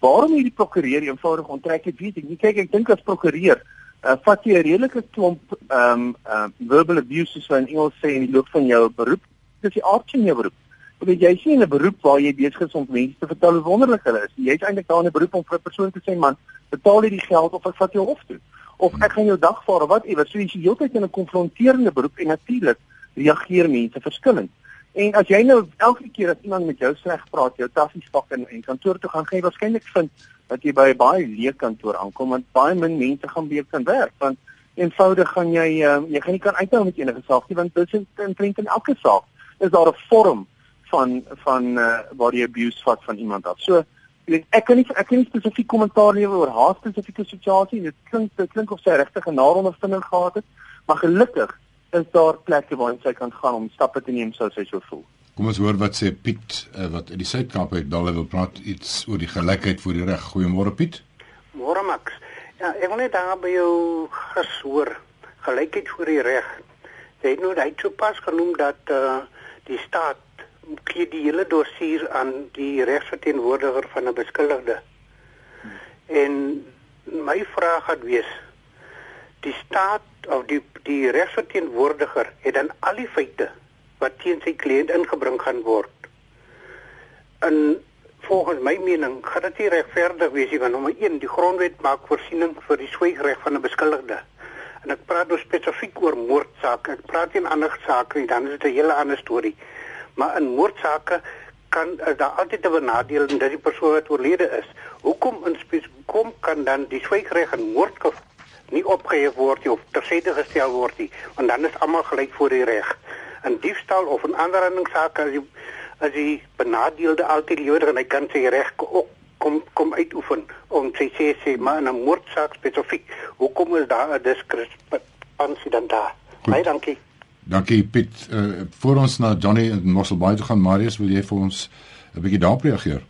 Waarom hierdie prokureur eenvoudig onttrek het, weet ek nie. Kyk, ek dink as prokureur uh, vat jy 'n redelike klomp ehm um, uh, verbal abuse soos in Engels sê in die loop van jou beroep. Dis die aard van jou beroep. Want jy sien 'n beroep waar jy besig is om mense te vertel hoe wonderlik hulle is. Jy's eintlik daar in 'n beroep om vir 'n persoon te sê, man, betaal jy die geld of ek vat jou hof toe. Of ek gaan jou dag vaar of wat iewers. So jy is heeltyd in 'n konfronterende beroep en natuurlik reageer mense verskillend. En as jy nou elke keer as iemand met jou sleg praat, jou tassies pak in en kantoor toe gaan, gaan jy waarskynlik vind dat jy by 'n baie leë kantoor aankom want baie min mense gaan weer kan werk want eenvoudig gaan jy um, jy gaan nie kan uithou met enige saak nie want is in print in elke saak is daar 'n vorm van van uh, waar jy abuse vat van iemand af. So ek, ek kan nie ek kan nie spesifiek kommentaar lewer oor haar spesifieke situasie. Dit klink dit klink of sy regtig 'n narondervinding gehad het, maar gelukkig is daar plekke waar sy kan gaan om stappe te neem sou sy so voel. Kom ons hoor wat sê Piet uh, wat uit die Suid-Kaap uit Dalle wil praat iets oor die gelykheid voor die reg. Goeiemôre Piet. Môre Max. Ja, ek wil net daar by jou gesoor gelykheid voor die reg. Jy het nou daai toe pas genoem dat uh, die staat gee die hele dossier aan die regsverteenwoordiger van 'n beskuldigde. En my vraag het wees die staat of die die regsverteenwoordiger het dan al die feite wat teen sy kliënt ingebring gaan word. En volgens my mening gaan dit nie regverdig wees nie want nommer 1 die grondwet maak voorsiening vir die swygreg van 'n beskuldigde. En ek praat nou spesifiek oor moordsaake. Ek praat nie ander sake nie, dan is dit 'n hele ander storie. Maar in moordsaake kan is daar altyd 'n benadeling dat die persoon wat oorlede is. Hoekom in spesifiek kom kan dan die swygreg in moordgeval nie opgehef word nie of tersyde gestel word nie, want dan is almal gelyk voor die reg. In diefstal of in ander handingsake as jy as jy benadeelde altyd lewer en hy kan sy reg kom kom uitoefen om sy sê sê maar in 'n moordsaak spesifiek, hoekom is daar 'n diskrepansie dan daar? Baie dankie. Dankie Piet. Uh, voor ons na Johnny in Mosselbaai toe gaan, Marius, wil jy vir ons 'n bietjie daarop reageer?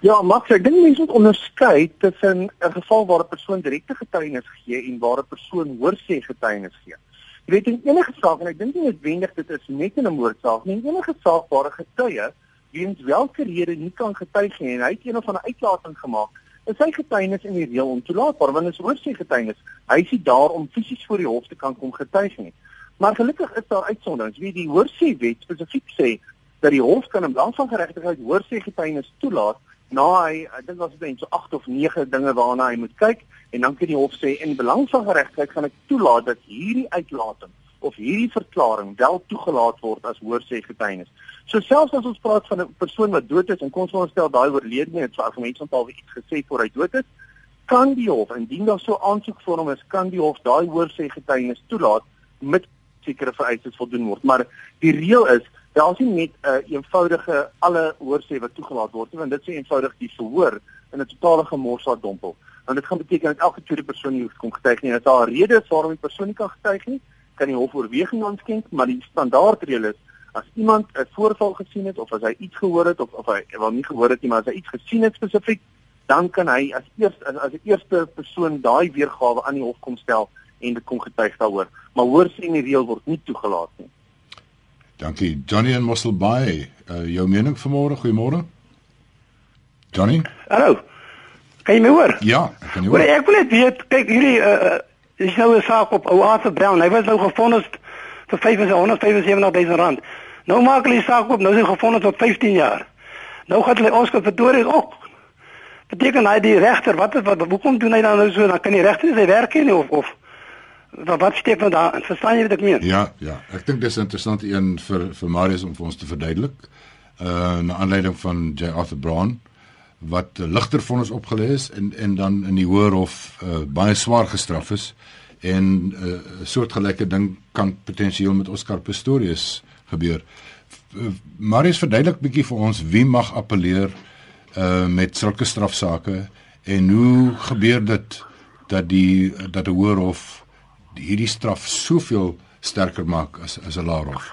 Ja, Max, ek dink mense moet onderskei tussen 'n geval waar 'n persoon direkte getuienis gee en waar 'n persoon hoorsê getuienis gee. Jy weet in enige saak en ek dink nie noodwendig dit is net in 'n moordsaak nie, enige saak waar 'n getuie wiens welke rede nie kan getuig nie en hy het een of ander uitlating gemaak, is sy getuienis in die reël ontoelaatbaar want dit is hoorsê getuienis. Hy is nie daar om fisies voor die hof te kan kom getuig nie. Maar gelukkig is daar uitsonderings. Wie die hoorsê wet spesifiek sê dat die hof kan in belang van geregtigheid hoorsê getuienis toelaat na hy ek dink was dit net so 8 of 9 dinge waarna hy moet kyk en dan kan die hof sê in belang van geregtigheid gaan ek toelaat dat hierdie uitlating of hierdie verklaring wel toegelaat word as hoorsê getuienis. So selfs as ons praat van 'n persoon wat dood is en kon ons stel daai oorledene het so argumente onthaal iets gesê voor hy dood is, kan die hof indien daar so aansoek vorm is, kan die hof daai hoorsê getuienis toelaat met sekere vereistes voldoen word. Maar die reël is Daar is nie net 'n uh, eenvoudige alle hoorsê wat toegelaat word nie, want dit sê eenvoudig die verhoor in 'n totale gemors laat dompel. Want dit gaan beteken dat elke tweede persoon nie kom getuig nie. As daar 'n rede is waarom die persoon nie kan getuig nie, kan die hof oorweging aanskenk, maar die standaardreël is as iemand 'n voorval gesien het of as hy iets gehoor het of of hy wel nie gehoor het nie, maar as hy iets gesien het spesifiek, dan kan hy as eers as die eerste persoon daai weergawe aan die hof kom stel en dit kom getuig daaroor. Maar hoorsê in die reël word nie toegelaat nie. Dankie. Johnny en Mosselbaai, uh, jou mening vanmôre? Goeiemôre. Johnny? Hallo. Kan jy my hoor? Ja, ek kan jou Hoor, hoor. ek wil net weet, kyk hierdie uh is nou 'n saak op ou Arthur Brown. Hy was nou gefonnis vir 575000 rand. Nou maak hulle die saak op, nou is hy gefonnis tot 15 jaar. Nou gaan hulle ons vertoor ook. Beteken hy die regter, wat wat hoekom doen hy dan nou so? Dan kan die regter nie sy werk doen nie of of wat wat steek nou daar? Verstaan jy wat ek meen? Ja, ja. Ek dink dis 'n interessante een vir vir Marius om vir ons te verduidelik. Uh na aanleiding van J Arthur Brown wat ligter vonnis opgelê is en en dan in die hoër hof uh, baie swaar gestraf is en 'n uh, soortgelyke ding kan potensieel met Oscar Pistorius gebeur. Uh, Marius verduidelik bietjie vir ons wie mag appeleer uh met sulke strafsaake en hoe gebeur dit dat die dat 'n hoër hof hierdie straf soveel sterker maak as as 'n laer hof.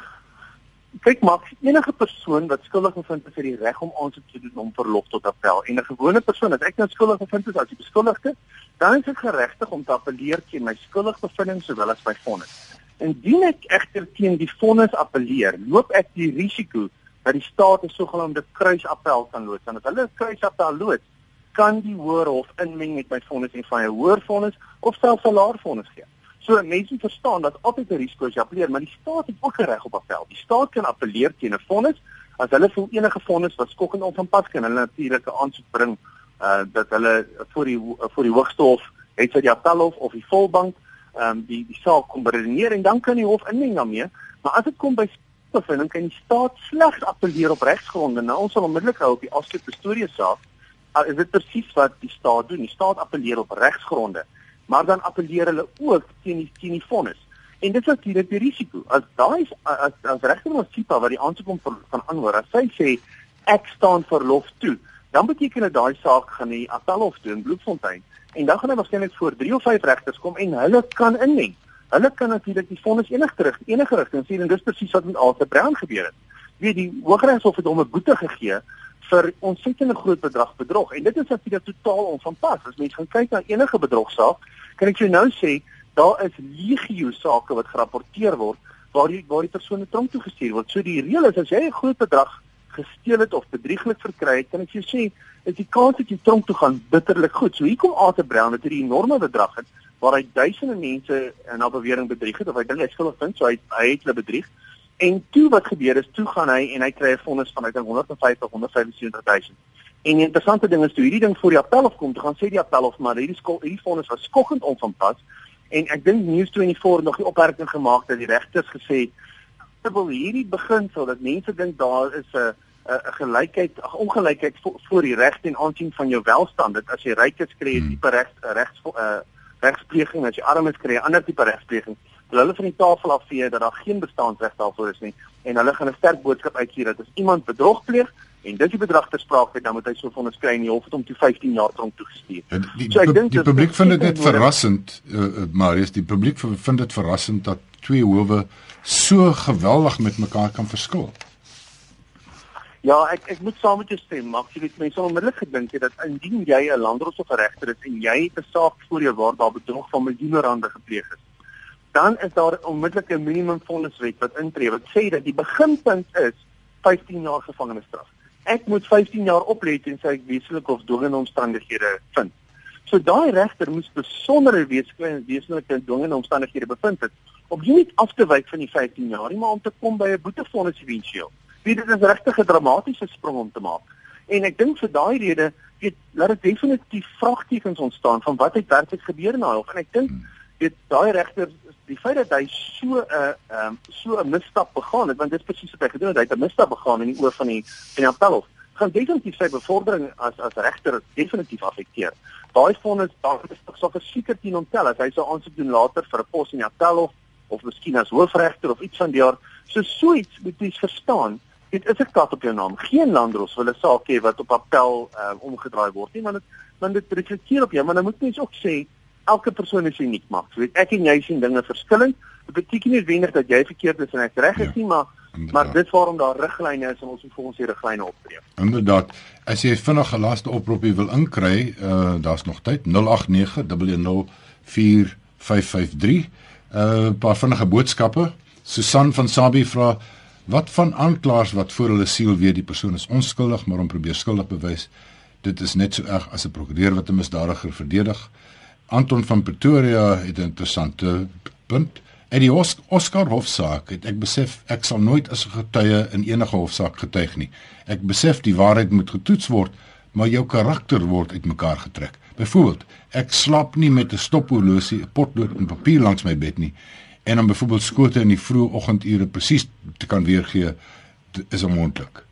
kyk maar enige persoon wat skuldig bevind is het die reg om aansoek te doen om verlof tot appel. En 'n gewone persoon as ek nou skuldig bevind is as die beskuldigde dan is ek geregtig om te appeleer teen my skuldigbevindings sowel as my vonnis. Indien ek egter teen die vonnis appeleer loop ek die risiko dat die staat 'n sogenaamde kruisappel kan loods. En as hulle 'n kruisappel loods kan die hoër hof inmeng met my vonnis en van 'n hoër vonnis of selfs 'n laer vonnis gee So mense verstaan dat altyd 'n risiko is appeleer, maar die staat het ook reg op appel. Die staat kan appeleer teen 'n vonnis as hulle voel enige vonnis wat skokkend onvanpas kan hulle natuurlik 'n aansoek bring uh dat hulle voor die voor die hoogste hof, het sy die appelhof of die volbank, ehm um, die die saak kom beredeneer en dan kan die hof inmeng daarmee. Maar as dit kom by bevinding kan die staat slegs appeleer op regsgronde. Nou ons sal onmiddellik hou op die afskeid storie saak. Uh, is dit presies wat die staat doen? Die staat appeleer op regsgronde maar dan appeleer hulle ook teen die teen die vonnis. En dit is natuurlik die risiko. As daai as as regter Masipa wat die aansoek om kan aanhoor, as sy sê ek staan verlof toe, dan beteken dit daai saak gaan die appelhof toe in Bloemfontein en dan gaan hy waarskynlik voor 3 of 5 regters kom en hulle kan inmeng. Hulle kan natuurlik die vonnis enige rig enige rigting sien en dis presies wat met Arthur Brown gebeur het. Weet die Hooggeregshof het hom 'n boete gegee vir ontsettende groot bedrag bedrog en dit is natuurlik totaal onvanpas. As mens gaan kyk na enige bedrogsaak, kan ek jou nou sê daar is legio sake wat gerapporteer word waar die waar die persoon tronk toe gestuur word. So die reël is as jy 'n groot bedrag gesteel het of bedrieglik verkry het, kan ek jou sê is die kans dat jy tronk toe gaan bitterlik goed. So hier kom Arthur Brown met hierdie enorme bedrag het waar hy duisende mense in 'n bewering bedrieg het of hy dink hy skuldig vind, so hy hy het hulle bedrieg. En toe wat gebeur is, toe gaan hy en hy kry 'n vonnis van uit 150 175 000. En die interessante ding is toe hierdie ding voor die appelhof kom, toe gaan sê die appelhof maar hierdie skol hierdie vonnis was skokkend onvanpas en ek dink News24 nog die opmerking gemaak dat die regters gesê het wil hierdie beginsel dat mense dink daar is 'n 'n gelykheid, 'n ongelykheid vo, voor die reg ten aansien van jou welstand. Dit as jy ryk is, kry jy 'n tipe reg regs uh, regspleging, as jy arm is, kry jy 'n ander tipe regspleging. Wil hulle van die tafel af vee dat daar geen bestaansreg daarvoor is nie en hulle gaan 'n sterk boodskap uitstuur dat as iemand bedrog pleeg en dit die bedrag ter sprake het, dan moet hy so vonnis kry en die hof het hom toe 15 jaar tronk toegestuur. Ja, die So ek dink die publiek vind dit net verrassend, uh, uh, Marius, die publiek vind dit verrassend dat twee howe so geweldig met mekaar kan verskil. Ja, ek ek moet saam met jou stem, maar jy weet mense sal onmiddellik gedink het dat indien jy 'n landdros of regter is en jy het 'n saak voor jou waar daar bedrog van miljoene rande gepleeg is, dan is daar onmiddellik 'n minimum vonniswet wat intree wat sê dat die beginpunt is 15 jaar gevangenisstraf. Ek moet 15 jaar oplê tensy ek wesenlik of dwingende omstandighede vind. So daai regter moes besondere wesenlike wesenlike dwingende omstandighede bevind het om nie af te wyk van die 15 jaar nie, maar om te kom by 'n boetevonnis eventueel. Wie dit is regtig 'n dramatiese sprong om te maak. En ek dink vir daai rede, weet, laat dit definitief vraagtekens ontstaan van wat het werklik gebeur in daai hof en ek dink weet daai regter die feit dat hy so 'n uh, um, so 'n misstap begaan het, want dit is presies wat hy gedoen het, hy het 'n misstap begaan in die oë van die van die appelhof, gaan definitief sy bevordering as as regter definitief affekteer. Daai vonnis daar is sal verseker teen hom tel as hy sou aansoek doen later vir 'n pos in die appelhof of miskien as hoofregter of iets van die aard. So so iets moet jy verstaan. Dit is 'n kat op jou naam. Geen landdros wil 'n saak hê wat op appel uh, omgedraai word nie, want dit want dit reflekteer op jou, maar dan moet mens ook sê elke persoon is uniek maar. So weet ek en jy sien dinge verskillend. Dit beteken nie noodwendig dat jy verkeerd is en ek reg is nie, maar maar dis waarom daar riglyne is en ons moet volgens die riglyne optree. Inderdaad. As jy vinnig 'n laaste oproepie wil inkry, uh daar's nog tyd 0891104553. Uh 'n paar vinnige boodskappe. Susan van Sabie vra wat van aanklaers wat voor hulle siel weet die persoon is onskuldig maar hom probeer skuldig bewys. Dit is net so erg as 'n prokureur wat 'n misdadiger verdedig. Anton van Pretoria het 'n interessante punt. En die Os Oscar hofsaak het ek besef ek sal nooit as 'n getuie in enige hofsaak getuig nie. Ek besef die waarheid moet getoets word, maar jou karakter word uitmekaar getrek. Byvoorbeeld, ek slaap nie met 'n stophorlosie, 'n potlood en papier langs my bed nie. En om byvoorbeeld skote in die vroeë oggendure presies te kan weergee, is onmoontlik.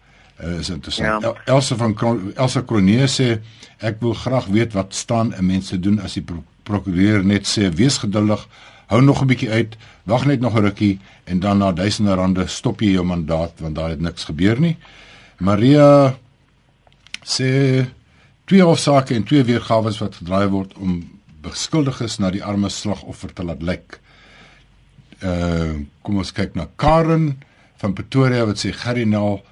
Uh, is interessant. Ja. Elsa van Kron Elsa Kronee sê ek wil graag weet wat staan 'n mens te doen as die pro prokureur net sê wees geduldig, hou nog 'n bietjie uit, wag net nog 'n rukkie en dan na duisende rande stop jy jou mandaat want daar het niks gebeur nie. Maria sê twee hofsaake en twee weergawe wat gedraai word om beskuldiges na die arme slagoffer te laat lyk. Uh kom ons kyk na Karen van Pretoria wat sê Gerinal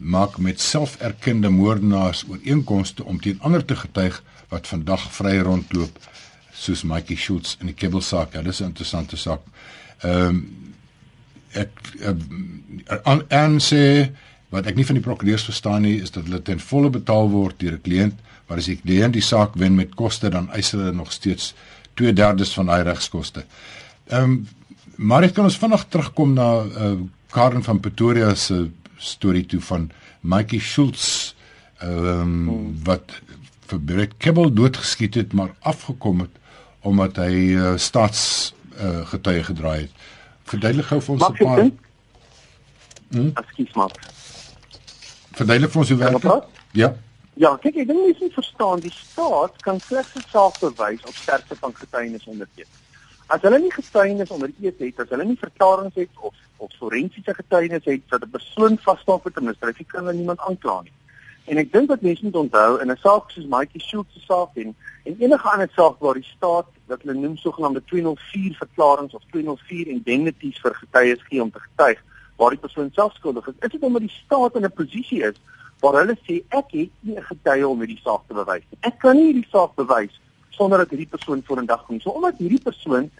maak met selferkende moordenaars ooreenkomste om teen ander te getuig wat vandag vry rondloop soos Mikey Schultz in die Kebbelsaak. Ja, dis 'n interessante saak. Ehm um, ek uh, en sê wat ek nie van die prokureurs verstaan nie is dat hulle ten volle betaal word deur 'n kliënt, maar as die kliënt die saak wen met koste dan eis hulle nog steeds 2/3 van daai regskoste. Ehm um, maar ek kan ons vinnig terugkom na uh, Karen van Pretoria se storie toe van Mikey Schultz ehm um, hmm. wat vir Brett Kebbel doodgeskiet het maar afgekom het omdat hy uh, staats uh, getuie gedraai het. Verduidelik gou vir ons 'n paar Hm? Ekskuus maar. Verduidelik vir ons hoe werk dit? Ja. Ja, kyk, ek dink mense moet verstaan die staat kan slegs self bewys op sterkte van getuienis onderteken. As hulle nie getuienis onder eed het, as hulle nie verklaringe het of of forensiese getuienis het dat 'n persoon vasstaap met 'n misdrijf, kan hulle niemand aankla nie. En ek dink wat mense moet onthou in 'n saak soos Mikey Schultz se saak en en enige ander saak waar die staat wat hulle noem sogenaamde 204 verklaringe of 204 indemnities vir getuies gee om te getuig waar die persoon self skuldig is, is dit omdat die staat in 'n posisie is waar hulle sê ek het nie 'n getuie om hierdie saak te bewys nie. Ek kan nie hierdie saak bewys sonder dat hierdie persoon voor in dag kom. So omdat hierdie persoon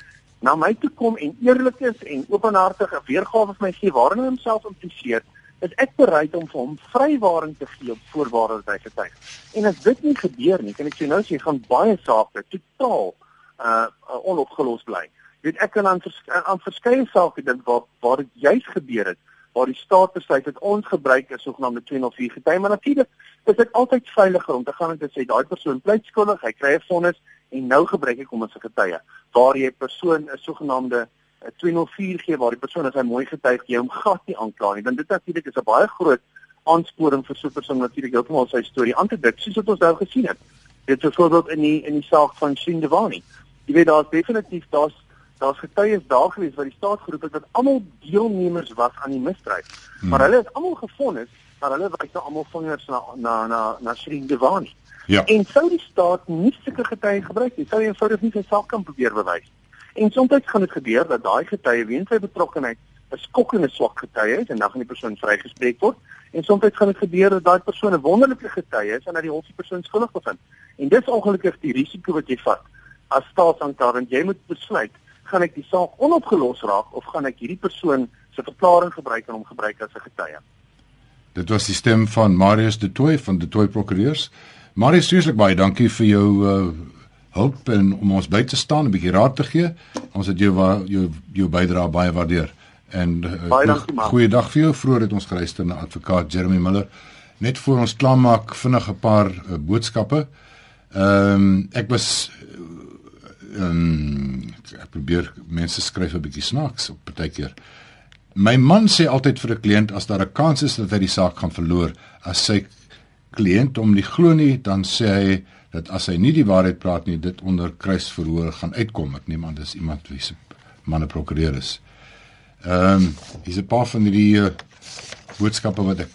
na my toe kom en eerlik is en openhartig 'n weergawe vir my gee waarin hy homself impliseer, is ek bereid om vir hom vrywaring te gee op voorwaarde dat hy getuig. En as dit nie gebeur nie, kan ek sê nou sê gaan baie sake totaal uh onopgelos bly. Jy weet ek kan aan vers aan verskeie sake dink waar waar dit juis gebeur het waar die staat besluit het ons gebruik 'n sogenaamde 204 getuie, maar natuurlik is dit altyd veiliger om te gaan en te sê daai persoon pleit skuldig, hy kry 'n vonnis en nou gebruik ek hom as 'n getuie. Waar jy 'n persoon 'n sogenaamde 'n 204 gee waar die persoon as hy mooi getuig jy hom glad nie aankla nie, want dit natuurlik is 'n baie groot aansporing vir so 'n persoon natuurlik heeltemal sy storie aan te dik, soos wat ons nou gesien het. Dit is voorbeeld in die in die saak van Shindewani. Jy weet daar's definitief daar's daar's getuies daar gewees wat die staat geroep het dat almal deelnemers was aan die misdrijf. Hmm. Maar hulle is almal gefonnis, maar hulle wys nou almal vingers na na na na Shindewani. Ja. En sou die staat nie sulke getuie gebruik nie, sou hy eenvoudig nie sy saak kan probeer bewys. En soms gaan dit gebeur dat daai getuie weens sy betrokkeheid 'n skokkende swak getuie is en dan gaan die persoon vrygespreek word. En soms gaan dit gebeur dat daai persoon 'n wonderlike getuie is en dat die hof die persoon skuldig bevind. En dis ongelukkig die risiko wat jy vat as staatsaanklaer. Jy moet besluit, gaan ek die saak onopgelos raak of gaan ek hierdie persoon se verklaring gebruik en hom gebruik as 'n getuie? Dit was die stem van Marius de Tooy van de Tooy Prokureurs. Marius, vreeslik baie dankie vir jou uh, hulp en om ons by te staan, 'n bietjie raad te gee. Ons het jou jou jou bydrae baie waardeer. En uh, goeiedag vir jou. Vroeër het ons geluister na advokaat Jeremy Miller. Net voor ons klaarmaak vinnig 'n paar uh, boodskappe. Ehm um, ek was ehm um, ek probeer mense skryf 'n bietjie snaaks op partykeer. My man sê altyd vir 'n kliënt as daar 'n kans is dat hy die saak gaan verloor, as sy kliënt hom nie glo nie, dan sê hy dat as hy nie die waarheid praat nie, dit onder kruisverhoor gaan uitkom. Ek neem aan dis iemand wie se manne prokureur is. Ehm, um, hier's 'n paar van hierdie uh, boodskappe wat ek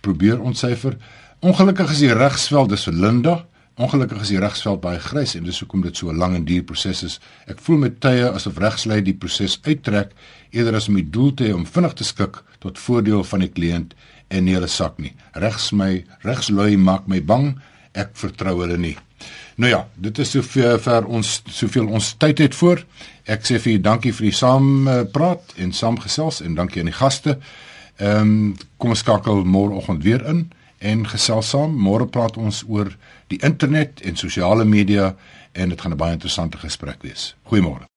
probeer ontsyfer. Ongelukkig is die regsveld dis vir Linda. Ongelukkig is die regsveld baie grys en dis hoekom dit so 'n lang en duur proses is. Ek voel met tye asof regslei die proses uittrek eerder as om die doel te hê om vinnig te skik tot voordeel van die kliënt en nie hulle sak nie. Regs my regslui maak my bang ek vertrou hulle nie. Nou ja, dit is soveel vir ons soveel ons tyd het voor. Ek sê vir julle dankie vir die saam praat en saamgesels en dankie aan die gaste. Ehm um, kom ons skakel môreoggend weer in en gesels saam. Môre praat ons oor die internet en sosiale media en dit gaan 'n baie interessante gesprek wees. Goeiemôre.